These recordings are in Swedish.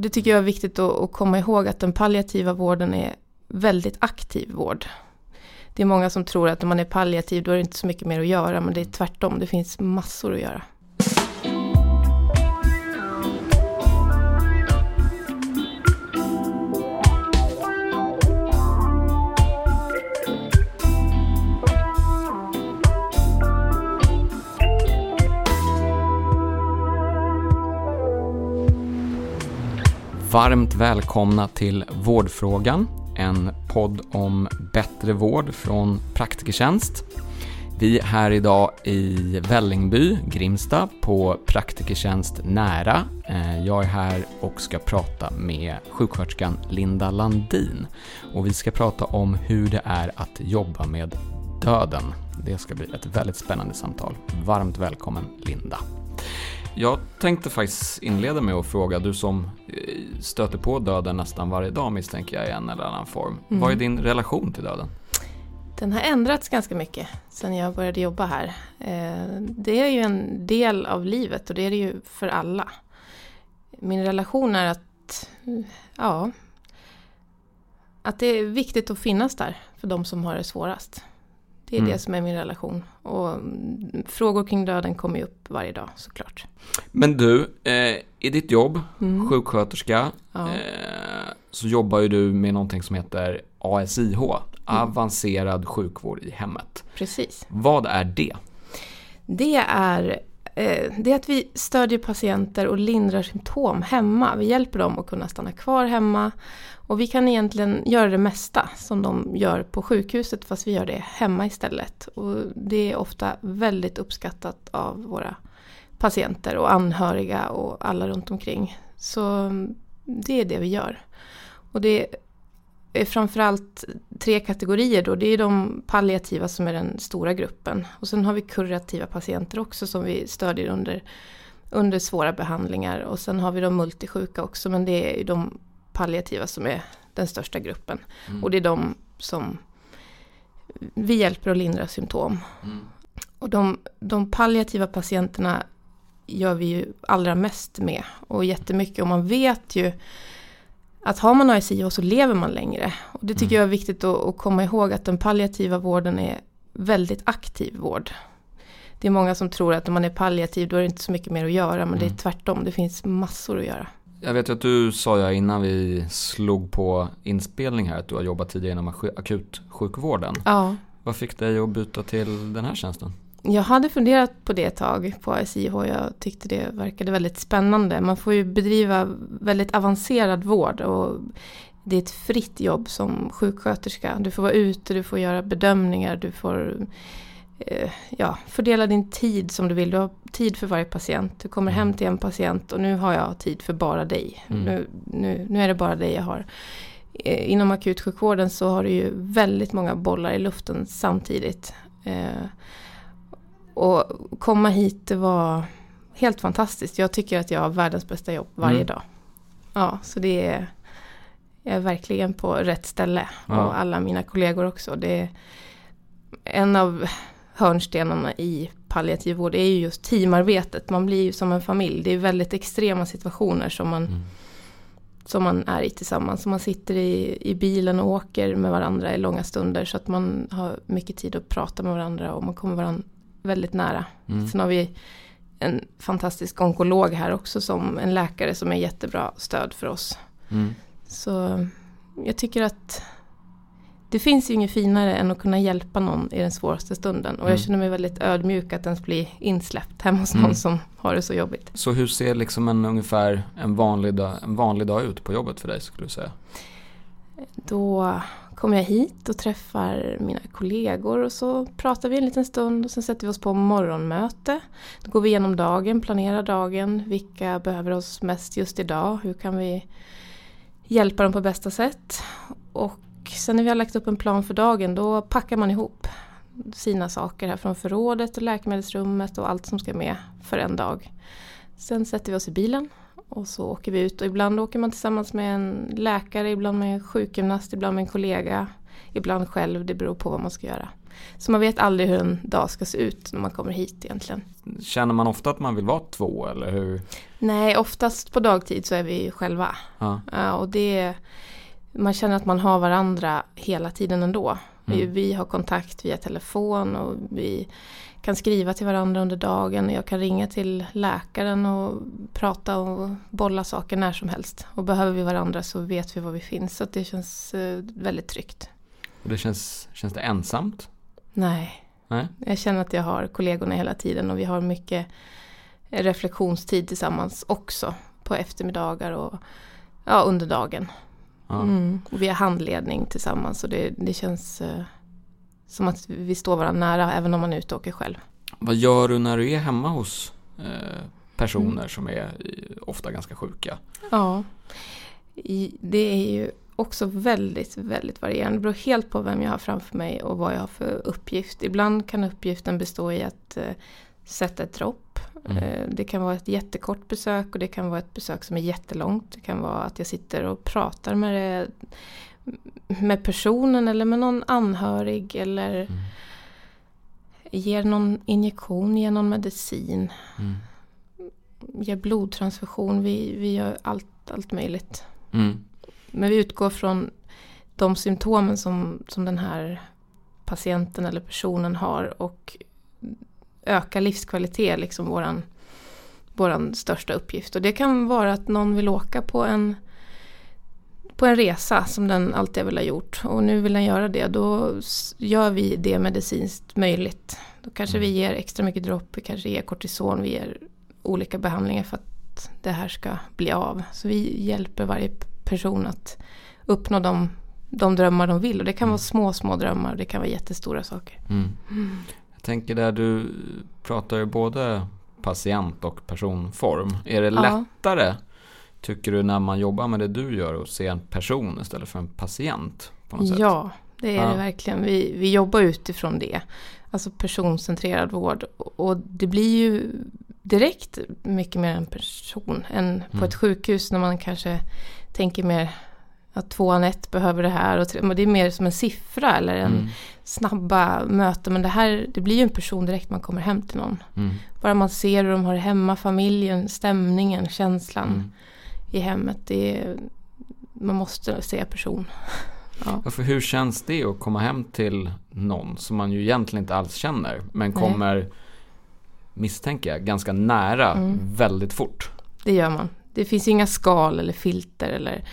Det tycker jag är viktigt att, komma ihåg att den palliativa vården är väldigt aktiv vård. Det är många som tror att om man är palliativ då är det inte så mycket mer att göra men det är tvärtom, det finns massor att göra. Varmt välkomna till Vårdfrågan, en podd om bättre vård från Praktikertjänst. Vi är här idag i Vällingby, Grimsta, på Praktikertjänst nära. Eh, jag är här och ska prata med sjuksköterskan Linda Landin. Och vi ska prata om hur det är att jobba med döden. Det ska bli ett väldigt spännande samtal. Varmt välkommen Linda. Jag tänkte faktiskt inleda med att fråga, du som eh, stöter på döden nästan varje dag misstänker jag i en eller annan form. Mm. Vad är din relation till döden? Den har ändrats ganska mycket sedan jag började jobba här. Eh, det är ju en del av livet och det är det ju för alla. Min relation är att, ja, att det är viktigt att finnas där för de som har det svårast. Det är mm. det som är min relation. Och frågor kring döden kommer ju upp varje dag såklart. Men du, eh, i ditt jobb, mm. sjuksköterska, ja. eh, så jobbar ju du med någonting som heter ASIH, mm. avancerad sjukvård i hemmet. Precis. Vad är det? Det är Eh, det är att vi stödjer patienter och lindrar symptom hemma. Vi hjälper dem att kunna stanna kvar hemma. Och vi kan egentligen göra det mesta som de gör på sjukhuset fast vi gör det hemma istället. Och det är ofta väldigt uppskattat av våra patienter och anhöriga och alla runt omkring. Så mm, det är det vi gör. Och det framförallt tre kategorier då. Det är de palliativa som är den stora gruppen. Och sen har vi kurativa patienter också som vi stödjer under, under svåra behandlingar. Och sen har vi de multisjuka också men det är de palliativa som är den största gruppen. Mm. Och det är de som vi hjälper att lindra symptom. Mm. Och de, de palliativa patienterna gör vi ju allra mest med och jättemycket. Och man vet ju att har man ASIH så lever man längre. Och det tycker mm. jag är viktigt att, att, komma ihåg att den palliativa vården är väldigt aktiv vård. Det är många som tror att om man är palliativ då är det inte så mycket mer att göra men mm. det är mm. tvärtom, det finns massor att göra. Jag vet ju att du sa ja innan vi slog på inspelning här att du har jobbat tidigare inom akutsjukvården. Ja. Vad fick dig att byta till den här tjänsten? Jag hade funderat på det ett tag på SIH. Jag tyckte det verkade väldigt spännande. Man får ju bedriva väldigt avancerad vård och det är ett fritt jobb som sjuksköterska. Du får vara ute, du får göra bedömningar, du får eh, ja, fördela din tid som du vill. Du har tid för varje patient. Du kommer hem mm. till en patient och nu har jag tid för bara dig. Mm. Nu, nu, nu är det bara dig jag har. Eh, inom akutsjukvården så har du ju väldigt många bollar i luften samtidigt. Och komma hit det var helt fantastiskt. Jag tycker att jag har världens bästa jobb varje mm. dag. Ja, så det är, jag är verkligen på rätt ställe. Ja. Och alla mina kollegor också. Det är en av hörnstenarna i palliativ vård är ju just teamarbetet. Man blir ju som en familj. Det är väldigt extrema situationer som man, mm. som man är i tillsammans. Så man sitter i, i bilen och åker med varandra i långa stunder. Så att man har mycket tid att prata med varandra och man kommer varandra väldigt nära. Mm. Sen har vi en fantastisk onkolog här också som en läkare som är jättebra stöd för oss. Mm. Så jag tycker att det finns ju inget finare än att kunna hjälpa någon i den svåraste stunden. Och mm. jag känner mig väldigt ödmjuk att ens bli insläppt hemma hos någon mm. som har det så jobbigt. Så hur ser liksom en ungefär en vanlig, dag, en vanlig dag ut på jobbet för dig skulle du säga? Då kommer jag hit och träffar mina kollegor och så pratar vi en liten stund och sen sätter vi oss på morgonmöte. Då går vi igenom dagen, planerar dagen, vilka behöver oss mest just idag, hur kan vi hjälpa dem på bästa sätt. Och sen när vi har lagt upp en plan för dagen då packar man ihop sina saker här från förrådet och läkemedelsrummet och allt som ska med för en dag. Sen sätter vi oss i bilen och så åker vi ut och ibland åker man tillsammans med en läkare, ibland med en sjukgymnast, ibland med en kollega, ibland själv. Det beror på vad man ska göra. Så man vet aldrig hur en dag ska se ut när man kommer hit egentligen. Känner man ofta att man vill vara två eller hur? Nej, oftast på dagtid så är vi själva. Ja. Ja, och det, man känner att man har varandra hela tiden ändå. Vi, Mm. vi har kontakt via telefon och vi kan skriva till varandra under dagen. Jag kan ringa till läkaren och prata och bolla saker när som helst. Och behöver vi varandra så vet vi var vi finns. Så det känns eh, väldigt tryggt. Och det känns, känns det ensamt? Nej, Nej? jag känner att jag har kollegorna hela tiden och vi har mycket reflektionstid tillsammans också. På eftermiddagar och ja, under dagen. Ja. Mm. Och vi har handledning tillsammans och det, det känns eh, som att vi står varandra nära även om man är ute och åker själv. Vad gör du när du är hemma hos eh, personer Mm. som är eh, ofta ganska sjuka? Ja, det är ju också väldigt, väldigt varierande. Det beror helt på vem jag har framför mig och vad jag har för uppgift. Ibland kan uppgiften bestå i att eh, sätta ett dropp. Mm. Eh, det kan vara ett jättekort besök och det kan vara ett besök som är jättelångt. Det kan vara att jag sitter och pratar med, det, med personen eller med någon anhörig eller Mm. ger någon injektion, ger någon medicin, Mm. ger blodtransfusion. Vi, vi gör allt, allt möjligt. Mm. Men vi utgår från de symptomen som, som den här patienten eller personen har och öka livskvalitet liksom våran, våran största uppgift. Och det kan vara att någon vill åka på en, på en resa som den alltid vill ha gjort och nu vill den göra det. Då gör vi det medicinskt möjligt. Då kanske Mm. vi ger extra mycket dropp, vi kanske ger kortison, vi ger olika behandlingar för att det här ska bli av. Så vi hjälper varje person att uppnå de, de drömmar de vill. Och det kan Mm. vara små, små drömmar och det kan vara jättestora saker. Mm. Jag tänker där du pratar ju både patient och personform. Är det Ja. lättare, tycker du, när man jobbar med det du gör att se en person istället för en patient? På något sätt? Ja, det är Ja. det verkligen. Vi, vi jobbar utifrån det. Alltså personcentrerad vård. Och och det blir ju direkt mycket mer en person än på Mm. ett sjukhus när man kanske tänker mer att tvåan ett behöver det här. Och tre, men det är mer som en siffra eller en Mm. snabba möten. Men det här det blir ju en person direkt man kommer hem till någon. Mm. Bara man ser hur de har det hemma, familjen, stämningen, känslan Mm. I hemmet. Det är, man måste se person. Ja. Ja, för hur känns det att komma hem till någon som man ju egentligen inte alls känner men Nej. kommer, misstänker jag, ganska nära Mm. väldigt fort? Det gör man. Det finns inga skal eller filter eller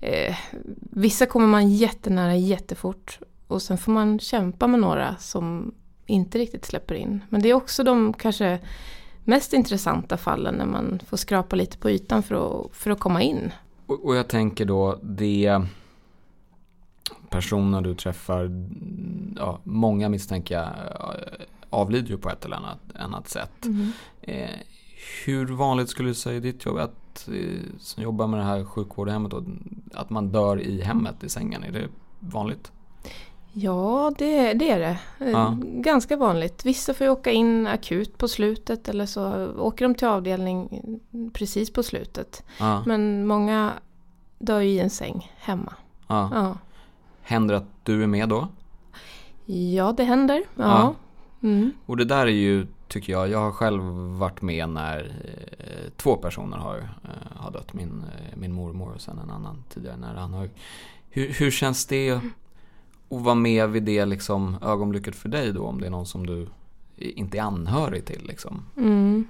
eh, Vissa kommer man jättenära jättefort och sen får man kämpa med några som inte riktigt släpper in. Men det är också de kanske mest intressanta fallen när man får skrapa lite på ytan för att, för att komma in. Och, och jag tänker då, det personer du träffar, ja, många misstänker jag eh, avlider ju på ett eller annat, annat sätt. Eh, hur vanligt skulle du säga i ditt jobb att, eh, som jobbar med det här sjukvårdshemmet, då, att man dör i hemmet i sängen? Är det vanligt? Ja, det, det är det. Eh, Ja. Ganska vanligt. Vissa får ju åka in akut på slutet eller så åker de till avdelning precis på slutet. Ja, Men många dör ju i en säng hemma. ja. Ja, Händer att du är med då? ja det händer. Ja. Ja. Mm. Och det där är ju, tycker jag, jag har själv varit med när eh, två personer har, eh, har dött. Min, eh, min mormor och sen en annan tidigare nära anhörig. Hur, hur känns det att vara med vid det liksom, ögonblicket för dig då? Om det är någon som du inte är anhörig till liksom. Mm.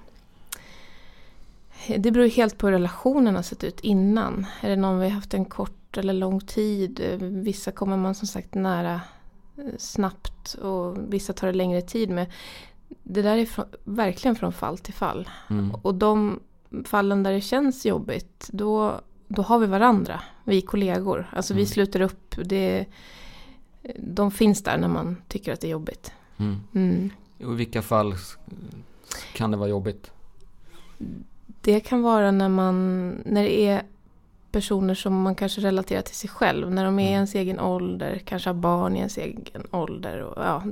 Det beror helt på hur relationen har sett ut innan. Är det någon vi har haft en kort eller lång tid? Vissa kommer man som sagt nära eh, snabbt och vissa tar det längre tid med. Det där är från, verkligen från fall till fall. Mm. Och de fallen där det känns jobbigt, då, då har vi varandra. Vi kollegor. Alltså vi Mm. sluter upp. Det, de finns där när man tycker att det är jobbigt. Mm. Mm. Och i vilka fall kan det vara jobbigt? Det kan vara när man, när det är personer som man kanske relaterar till sig själv. När de är i Mm. ens egen ålder, kanske har barn i ens egen ålder. Och, ja,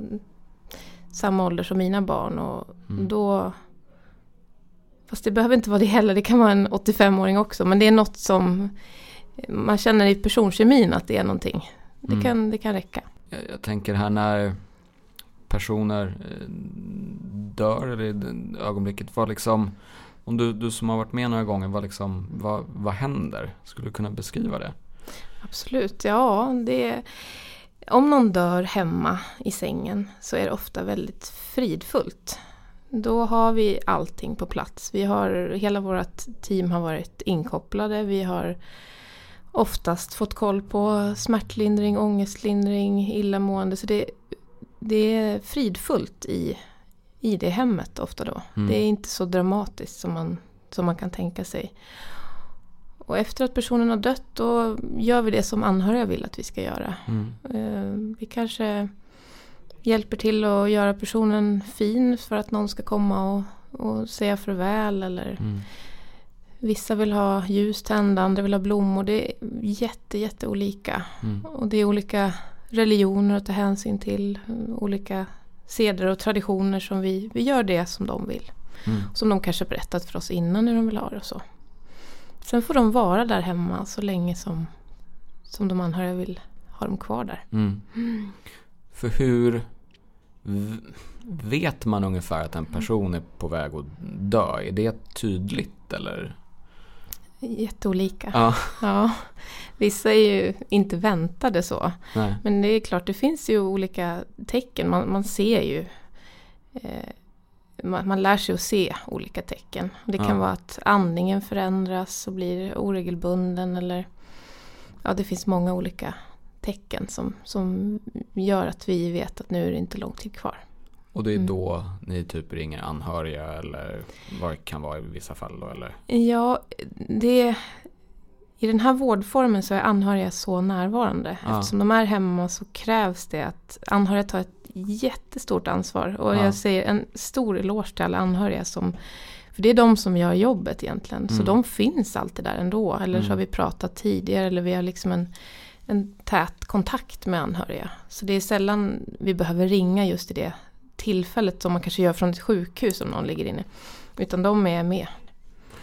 samma ålder som mina barn. Och Mm. då... Fast det behöver inte vara det heller, det kan vara en 85-åring också. Men det är något som man känner i personkemin att det är någonting. Det, Mm. kan, det kan räcka. Jag, jag tänker här när personer eh, dör eller i det ögonblicket, vad liksom, om du, du som har varit med några gånger, vad, liksom, vad, vad händer? Skulle du kunna beskriva det? Absolut, ja det om någon dör hemma i sängen så är det ofta väldigt fridfullt. Då har vi allting på plats. Vi har, hela vårt team har varit inkopplade. Vi har oftast fått koll på smärtlindring, ångestlindring, illamående. Så det, det är fridfullt i, i det hemmet ofta då. Mm. Det är inte så dramatiskt som man, som man kan tänka sig. Och efter att personen har dött då gör vi det som anhöriga vill att vi ska göra. Mm. Eh, vi kanske hjälper till att göra personen fin för att någon ska komma och, och säga farväl. Eller mm. Vissa vill ha ljus tända, andra vill ha blommor. Det är jätte, jätte olika. Mm. Och det är olika religioner att ta hänsyn till. Olika seder och traditioner som vi, vi gör det som de vill. Mm. Som de kanske berättat för oss innan hur de vill ha det och så. Sen får de vara där hemma så länge som, som de anhöriga vill ha dem kvar där. Mm. Mm. För hur vet man ungefär att en person är på väg att dö? Är det tydligt eller? Jätteolika. Ja. ja. Vissa är ju inte väntade så. Nej. Men det är klart, det finns ju olika tecken. Man, man ser ju eh, man, man lär sig att se olika tecken. Det kan ja. vara att andningen förändras och blir oregelbunden eller ja, det finns många olika tecken som, som gör att vi vet att nu är det inte lång tid kvar. Och det är mm. då ni typ ringer anhöriga eller vad det kan vara i vissa fall då eller? Ja, det i den här vårdformen så är anhöriga så närvarande. Ja. Eftersom de är hemma så krävs det att anhöriga tar ett jättestort ansvar. Och ja. jag säger en stor eloge till alla anhöriga som för det är de som gör jobbet egentligen. Mm. Så de finns alltid där ändå. Eller mm. så har vi pratat tidigare eller vi har liksom en, en tät kontakt med anhöriga. Så det är sällan vi behöver ringa just i det tillfället som man kanske gör från ett sjukhus om någon ligger inne. Utan de är med.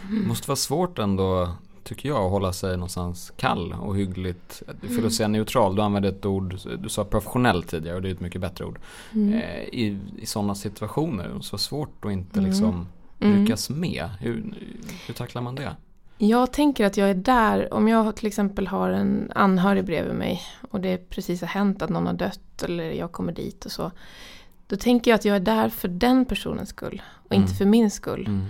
Det måste vara svårt ändå tycker jag, att hålla sig någonstans kall och hyggligt. För att säga neutral, du använde ett ord, du sa professionell tidigare och det är ett mycket bättre ord. Mm. Eh, I, I sådana situationer, så svårt att inte mm. liksom mm. lyckas med. Hur, hur tacklar man det? Jag tänker att jag är där, om jag till exempel har en anhörig bredvid mig och det precis har hänt att någon har dött eller jag kommer dit och så. Då tänker jag att jag är där för den personens skull och inte mm. för min skull. Mm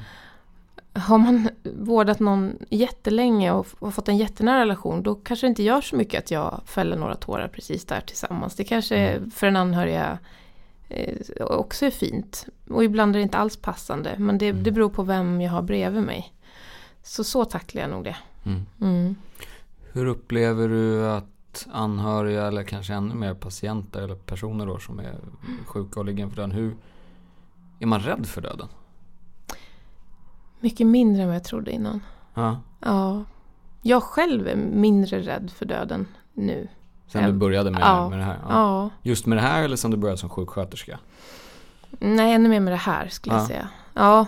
har man vårdat någon jättelänge och, och fått en jättenära relation då kanske det inte gör så mycket att jag fäller några tårar precis där tillsammans. Det kanske mm. för en anhöriga eh, också är fint. Och ibland är det inte alls passande. Men det, mm. det beror på vem jag har bredvid mig. Så så tacklar jag nog det. Mm. mm. Hur upplever du att anhöriga eller kanske ännu mer patienter eller personer då som är sjuka och ligger inför döden. Hur är man rädd för döden? Mycket mindre än vad jag trodde innan. Ja. ja. Jag själv är mindre rädd för döden nu. Sen du började med, ja. med det här? Ja. ja. Just med det här eller sen du började som sjuksköterska? Nej, ännu mer med det här skulle ja. jag säga. Ja.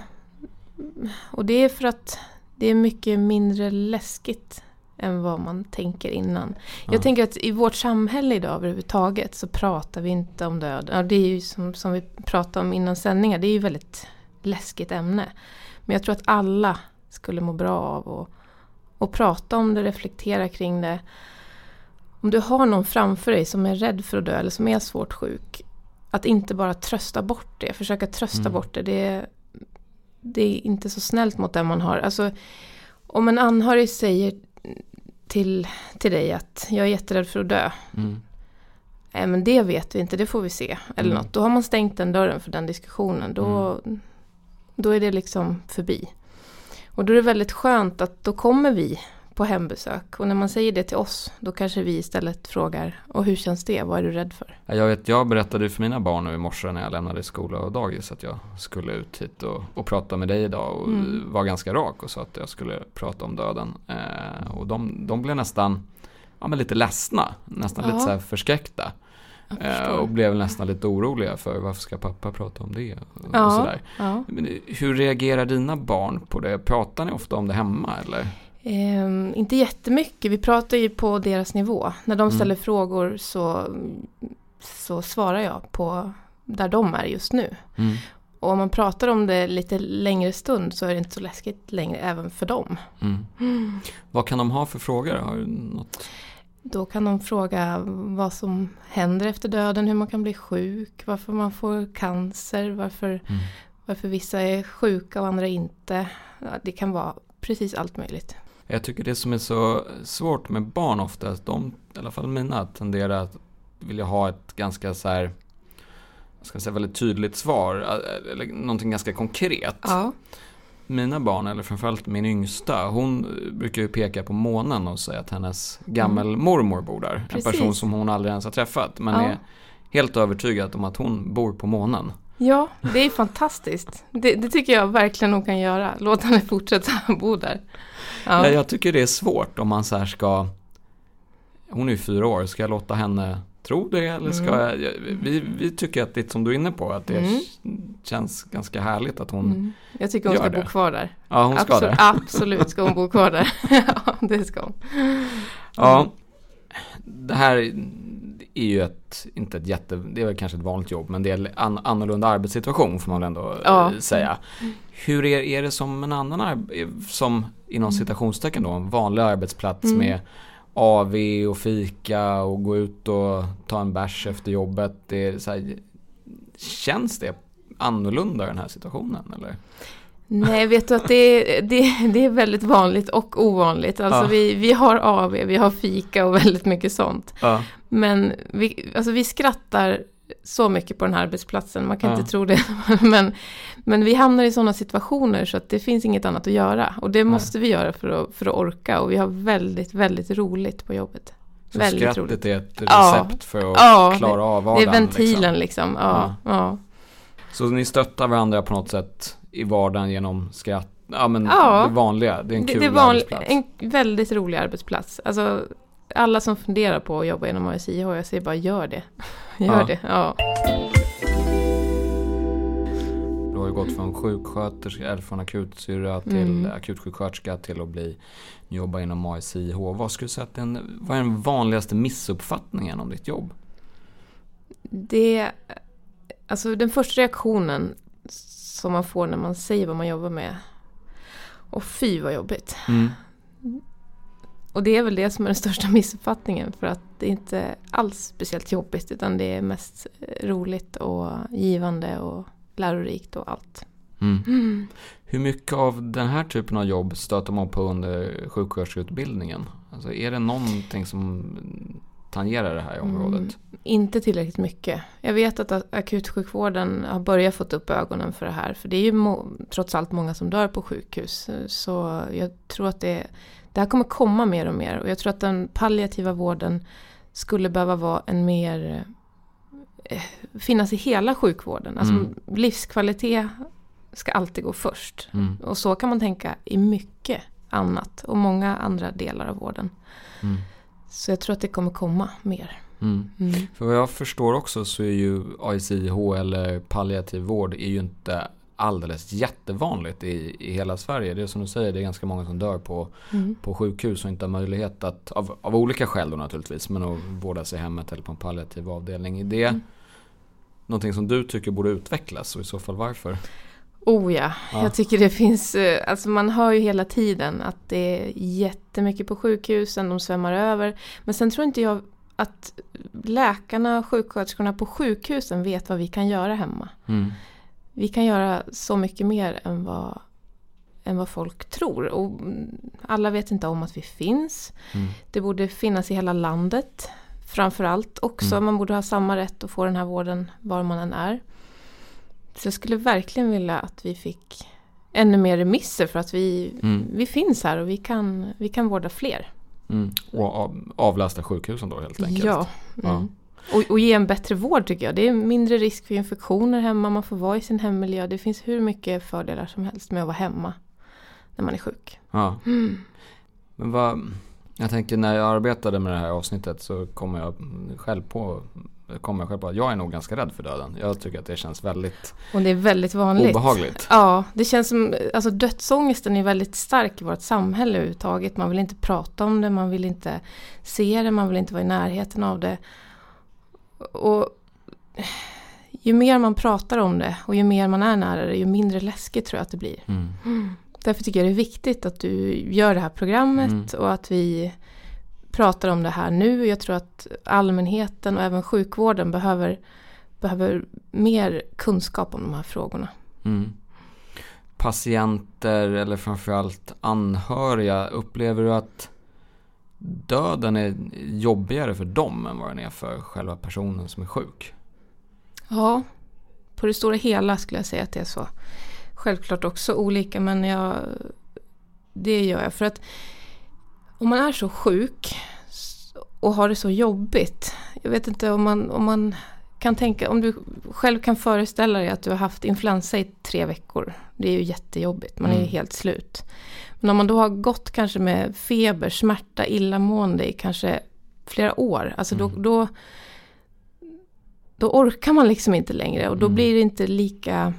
Och det är för att det är mycket mindre läskigt än vad man tänker innan. Ja. Jag tänker att i vårt samhälle idag överhuvudtaget så pratar vi inte om döden. Ja, det är ju som, som vi pratade om innan sändningar, det är ju väldigt läskigt ämne. Men jag tror att alla skulle må bra av att, att prata om det, reflektera kring det. Om du har någon framför dig som är rädd för att dö eller som är svårt sjuk. Att inte bara trösta bort det, försöka trösta mm. bort det. det är, det är inte så snällt mot den man har. Alltså, om en anhörig säger till, till dig att jag är jätterädd för att dö. Mm. Nej men det vet vi inte, det får vi se. Eller mm. något. Då har man stängt den dörren för den diskussionen. Då, mm. Då är det liksom förbi. Och då är det väldigt skönt att då kommer vi på hembesök. Och när man säger det till oss, då kanske vi istället frågar, och hur känns det? Vad är du rädd för? Jag, vet, jag berättade för mina barn nu i morse när jag lämnade skola och dagis att jag skulle ut hit och, och prata med dig idag och mm. var ganska rak och sa att jag skulle prata om döden. Eh, och de, de blev nästan ja, men lite ledsna, nästan ja. lite så här förskräckta. Eh, och blev nästan lite oroliga för varför ska pappa prata om det? Och ja, sådär. Ja. Hur reagerar dina barn på det? Pratar ni ofta om det hemma eller? Eh, inte jättemycket, vi pratar ju på deras nivå. När de mm. ställer mm. frågor så, så svarar jag på där de är just nu. Mm. Och om man pratar om det lite längre stund så är det inte så läskigt längre även för dem. Mm. Vad kan de ha för frågor? Har du något? Då kan de fråga vad som händer efter döden, hur man kan bli sjuk, varför man får cancer, varför, Mm. varför vissa är sjuka och andra inte. Ja, det kan vara precis allt möjligt. Jag tycker det som är så svårt med barn ofta, att de, i alla fall mina, tenderar att vilja ha ett ganska så här, ska säga, väldigt tydligt svar, eh, eller någonting ganska konkret. Ja, Mina barn, eller framförallt min yngsta, hon brukar ju peka på månen och säga att hennes gammelmormor bor där. Precis. En person som hon aldrig ens har träffat, men Ja. är helt övertygad om att hon bor på månen. Ja det är fantastiskt. Det, det tycker jag verkligen hon kan göra. Låt henne fortsätta bo där. Ja. Ja. Jag tycker det är svårt om man så här ska, hon är ju fyra år, ska jag låta henne tro det eller ska Mm. jag, vi, vi tycker att det som du är inne på, att det Mm. känns ganska härligt att hon, Mm. Jag tycker hon ska det. bo kvar där. ja hon ska absolut, det. absolut ska hon bo kvar där. ja, det ska hon. Ja, det här är ju ett, inte ett jätte, det är väl kanske ett vanligt jobb, men det är en an, annorlunda arbetssituation får man väl ändå Ja. eh, säga. Hur är, är det som en annan, som inom citationstecken då, en vanlig arbetsplats Mm. med AV och fika och gå ut och ta en bärs efter jobbet. Det här, känns det annorlunda i den här situationen eller? Nej, vet du att det är, det, det är väldigt vanligt och ovanligt. Alltså Ja. vi, vi har AV, vi har fika och väldigt mycket sånt. Ja. Men vi, alltså vi skrattar så mycket på den här arbetsplatsen, man kan Ja. inte tro det. Men, men vi hamnar i sådana situationer så att det finns inget annat att göra. Och det måste vi göra för att, för att orka. Och vi har väldigt, väldigt roligt på jobbet. Så Väldigt skrattet roligt. är ett recept för att klara av Det vardagen? är ventilen liksom. liksom. Ja, ja. Så ni stöttar varandra på något sätt i vardagen genom skratt? Ja men Ja. det vanliga, det är en Det, kul det är vanlig, arbetsplats. en väldigt rolig arbetsplats. Alltså, alla som funderar på att jobba inom ASIH, jag säger bara gör det. Gör Ja. det, ja. Du har ju gått från sjuksköterska, eller från akutsyrra till Mm. akutsjuksköterska till att bli jobba inom ASIH. Vad skulle du säga att den, vad är den vanligaste missuppfattningen om ditt jobb? Det, alltså den första reaktionen som man får när man säger vad man jobbar med. Och fy vad jobbigt. Mm. Och det är väl det som är den största missuppfattningen. För att det är inte alls speciellt jobbigt utan det är mest roligt och givande och lärorikt och allt. Mm. Hur mycket av den här typen av jobb stöter man på under sjuksköterskeutbildningen? Alltså är det någonting som tangerar det här området? Mm, inte tillräckligt mycket. Jag vet att akutsjukvården har börjat fått upp ögonen för det här. För det är ju trots allt många som dör på sjukhus. Så jag tror att det, det här kommer komma mer och mer. Och jag tror att den palliativa vården skulle behöva vara en mer eh, finnas i hela sjukvården. Alltså Mm. livskvalitet ska alltid gå först. Mm. Och så kan man tänka i mycket annat och många andra delar av vården. Mm. Så jag tror att det kommer komma mer. Mm. Mm. För vad jag förstår också så är ju ASIH eller palliativ vård är ju inte alldeles jättevanligt i, i hela Sverige. Det är som du säger, det är ganska många som dör på, Mm. på sjukhus och inte har möjlighet att, av, av olika skäl då naturligtvis, men att vårda sig i hemmet eller på en palliativ avdelning. Är det Mm. någonting som du tycker borde utvecklas och i så fall varför? Oh ja, Ja. jag tycker det finns, eh, alltså man hör ju hela tiden att det är jättemycket på sjukhusen, de svämmar över. Men sen tror inte jag att läkarna och sjuksköterskorna på sjukhusen vet vad vi kan göra hemma. Mm. Vi kan göra så mycket mer än vad, än vad folk tror. Och alla vet inte om att vi finns. Mm. Det borde finnas i hela landet. Framförallt också. Mm. Man borde ha samma rätt att få den här vården var man än är. Så jag skulle verkligen vilja att vi fick ännu mer remisser för att vi, Mm. vi finns här och vi kan, vi kan vårda fler. Mm. Och av, avlasta sjukhusen då helt enkelt? Ja. Ja. Mm. Och, och ge en bättre vård tycker jag. Det är mindre risk för infektioner hemma, man får vara i sin hemmiljö. Det finns hur mycket fördelar som helst med att vara hemma när man är sjuk. Ja. Mm. Men vad, jag tänker när jag arbetade med det här avsnittet så kom jag själv på kom jag själv på att jag är nog ganska rädd för döden. Jag tycker att det känns väldigt Och det är väldigt vanligt. obehagligt. Ja, det känns som, alltså dödsångesten är väldigt stark i vårt samhälle överhuvudtaget. Man vill inte prata om det, man vill inte se det, man vill inte vara i närheten av det. Och ju mer man pratar om det och ju mer man är nära det, ju mindre läskigt tror jag att det blir. Mm. Därför tycker jag det är viktigt att du gör det här programmet Mm. och att vi pratar om det här nu. Jag tror att allmänheten och även sjukvården behöver, behöver mer kunskap om de här frågorna. Mm. Patienter eller framförallt anhöriga, upplever du att döden är jobbigare för dem än vad den är för själva personen som är sjuk? Ja, på det stora hela skulle jag säga att det är så. Självklart också olika men jag, det gör jag för att om man är så sjuk och har det så jobbigt. Jag vet inte om man, om man kan tänka, om du själv kan föreställa dig att du har haft influensa i tre veckor. Det är ju jättejobbigt, man är ju Mm. helt slut. Men om man då har gått kanske med feber, smärta, illamående i kanske flera år. Alltså då, Mm. då, då orkar man liksom inte längre och då Mm. blir det inte lika...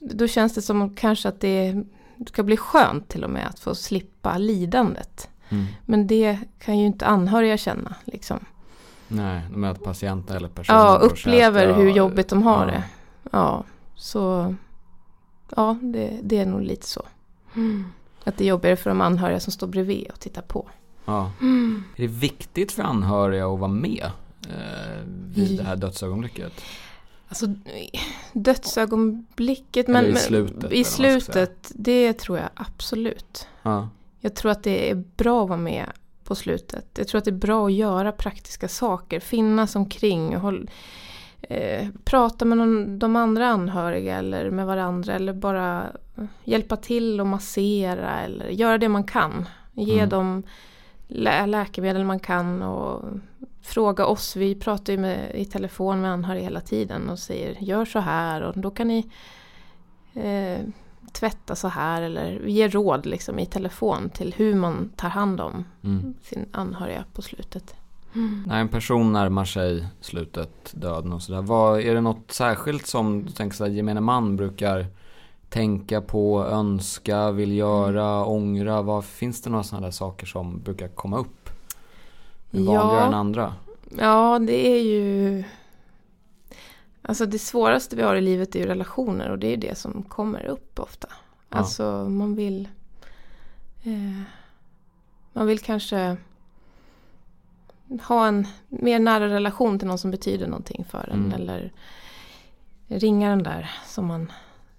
Då känns det som kanske att det ska bli skönt till och med att få slippa lidandet. Mm. Men det kan ju inte anhöriga känna. Liksom. Nej, med att patienter eller personer Ja, upplever hur jobbigt de har ja. det. Ja, så... Ja, det, det är nog lite så. Att det är jobbigare för de anhöriga som står bredvid och tittar på. Ja. Är det viktigt för anhöriga att vara med eh, vid det här dödsögonblicket? Alltså dödsögonblicket. Men, Eller i slutet, I slutet, det tror jag absolut. Ja. Jag tror att det är bra att vara med på slutet. Jag tror att det är bra att göra praktiska saker, finnas omkring och håll, eh, prata med någon, de andra anhöriga eller med varandra eller bara hjälpa till och massera eller göra det man kan. Ge Mm. dem lä- läkemedel man kan och fråga oss. Vi pratar ju med, i telefon med anhöriga hela tiden och säger gör så här och då kan ni eh, tvätta så här eller ge råd liksom i telefon till hur man tar hand om Mm. sin anhöriga på slutet. När en person närmar sig slutet, döden och sådär. Vad, är det något särskilt som du tänker såhär, gemene man brukar tänka på, önska, vill göra, ångra? Vad, finns det några sådana där saker som brukar komma upp? Vanligare Ja. än andra? Ja, det är ju... Alltså det svåraste vi har i livet är ju relationer och det är det som kommer upp ofta. Ja. Alltså man vill... Eh, man vill kanske ha en mer nära relation till någon som betyder någonting för en. Mm. Eller ringa den där som man,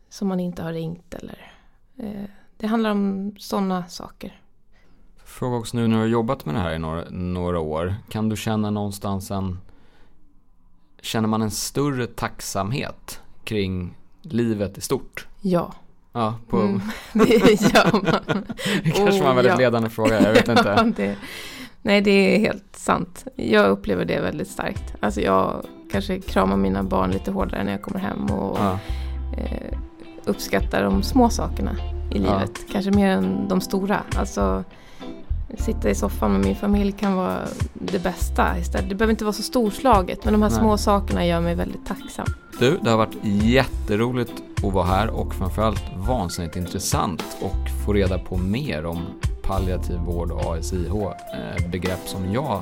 som man inte har ringt. Eller, eh, det handlar om sådana saker. Fråga också nu när du har jobbat med det här i några, några år. Kan du känna någonstans en... Känner man en större tacksamhet kring livet i stort? Ja. Ja, på, Mm, det gör man. det kanske var en Oh, väldigt ja. ledande fråga, jag vet Ja, inte. det, nej, det är helt sant. Jag upplever det väldigt starkt. Alltså jag kanske kramar mina barn lite hårdare när jag kommer hem och Ja, eh, uppskattar de små sakerna i livet. Kanske mer än de stora. Alltså sitta i soffan med min familj kan vara det bästa istället. Det behöver inte vara så storslaget men de här Nej. små sakerna gör mig väldigt tacksam. Du, det har varit jätteroligt att vara här och framförallt vansinnigt intressant och få reda på mer om palliativ vård och ASIH. eh, Begrepp som jag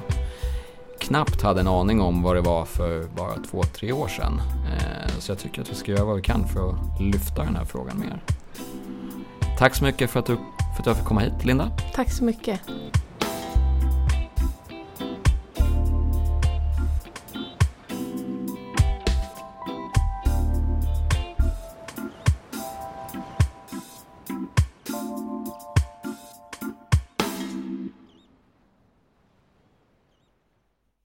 knappt hade en aning om vad det var för bara två, tre år sedan. Eh, Så jag tycker att vi ska göra vad vi kan för att lyfta den här frågan mer. Tack så mycket för att du, för att jag fick komma hit, Linda. Tack så mycket.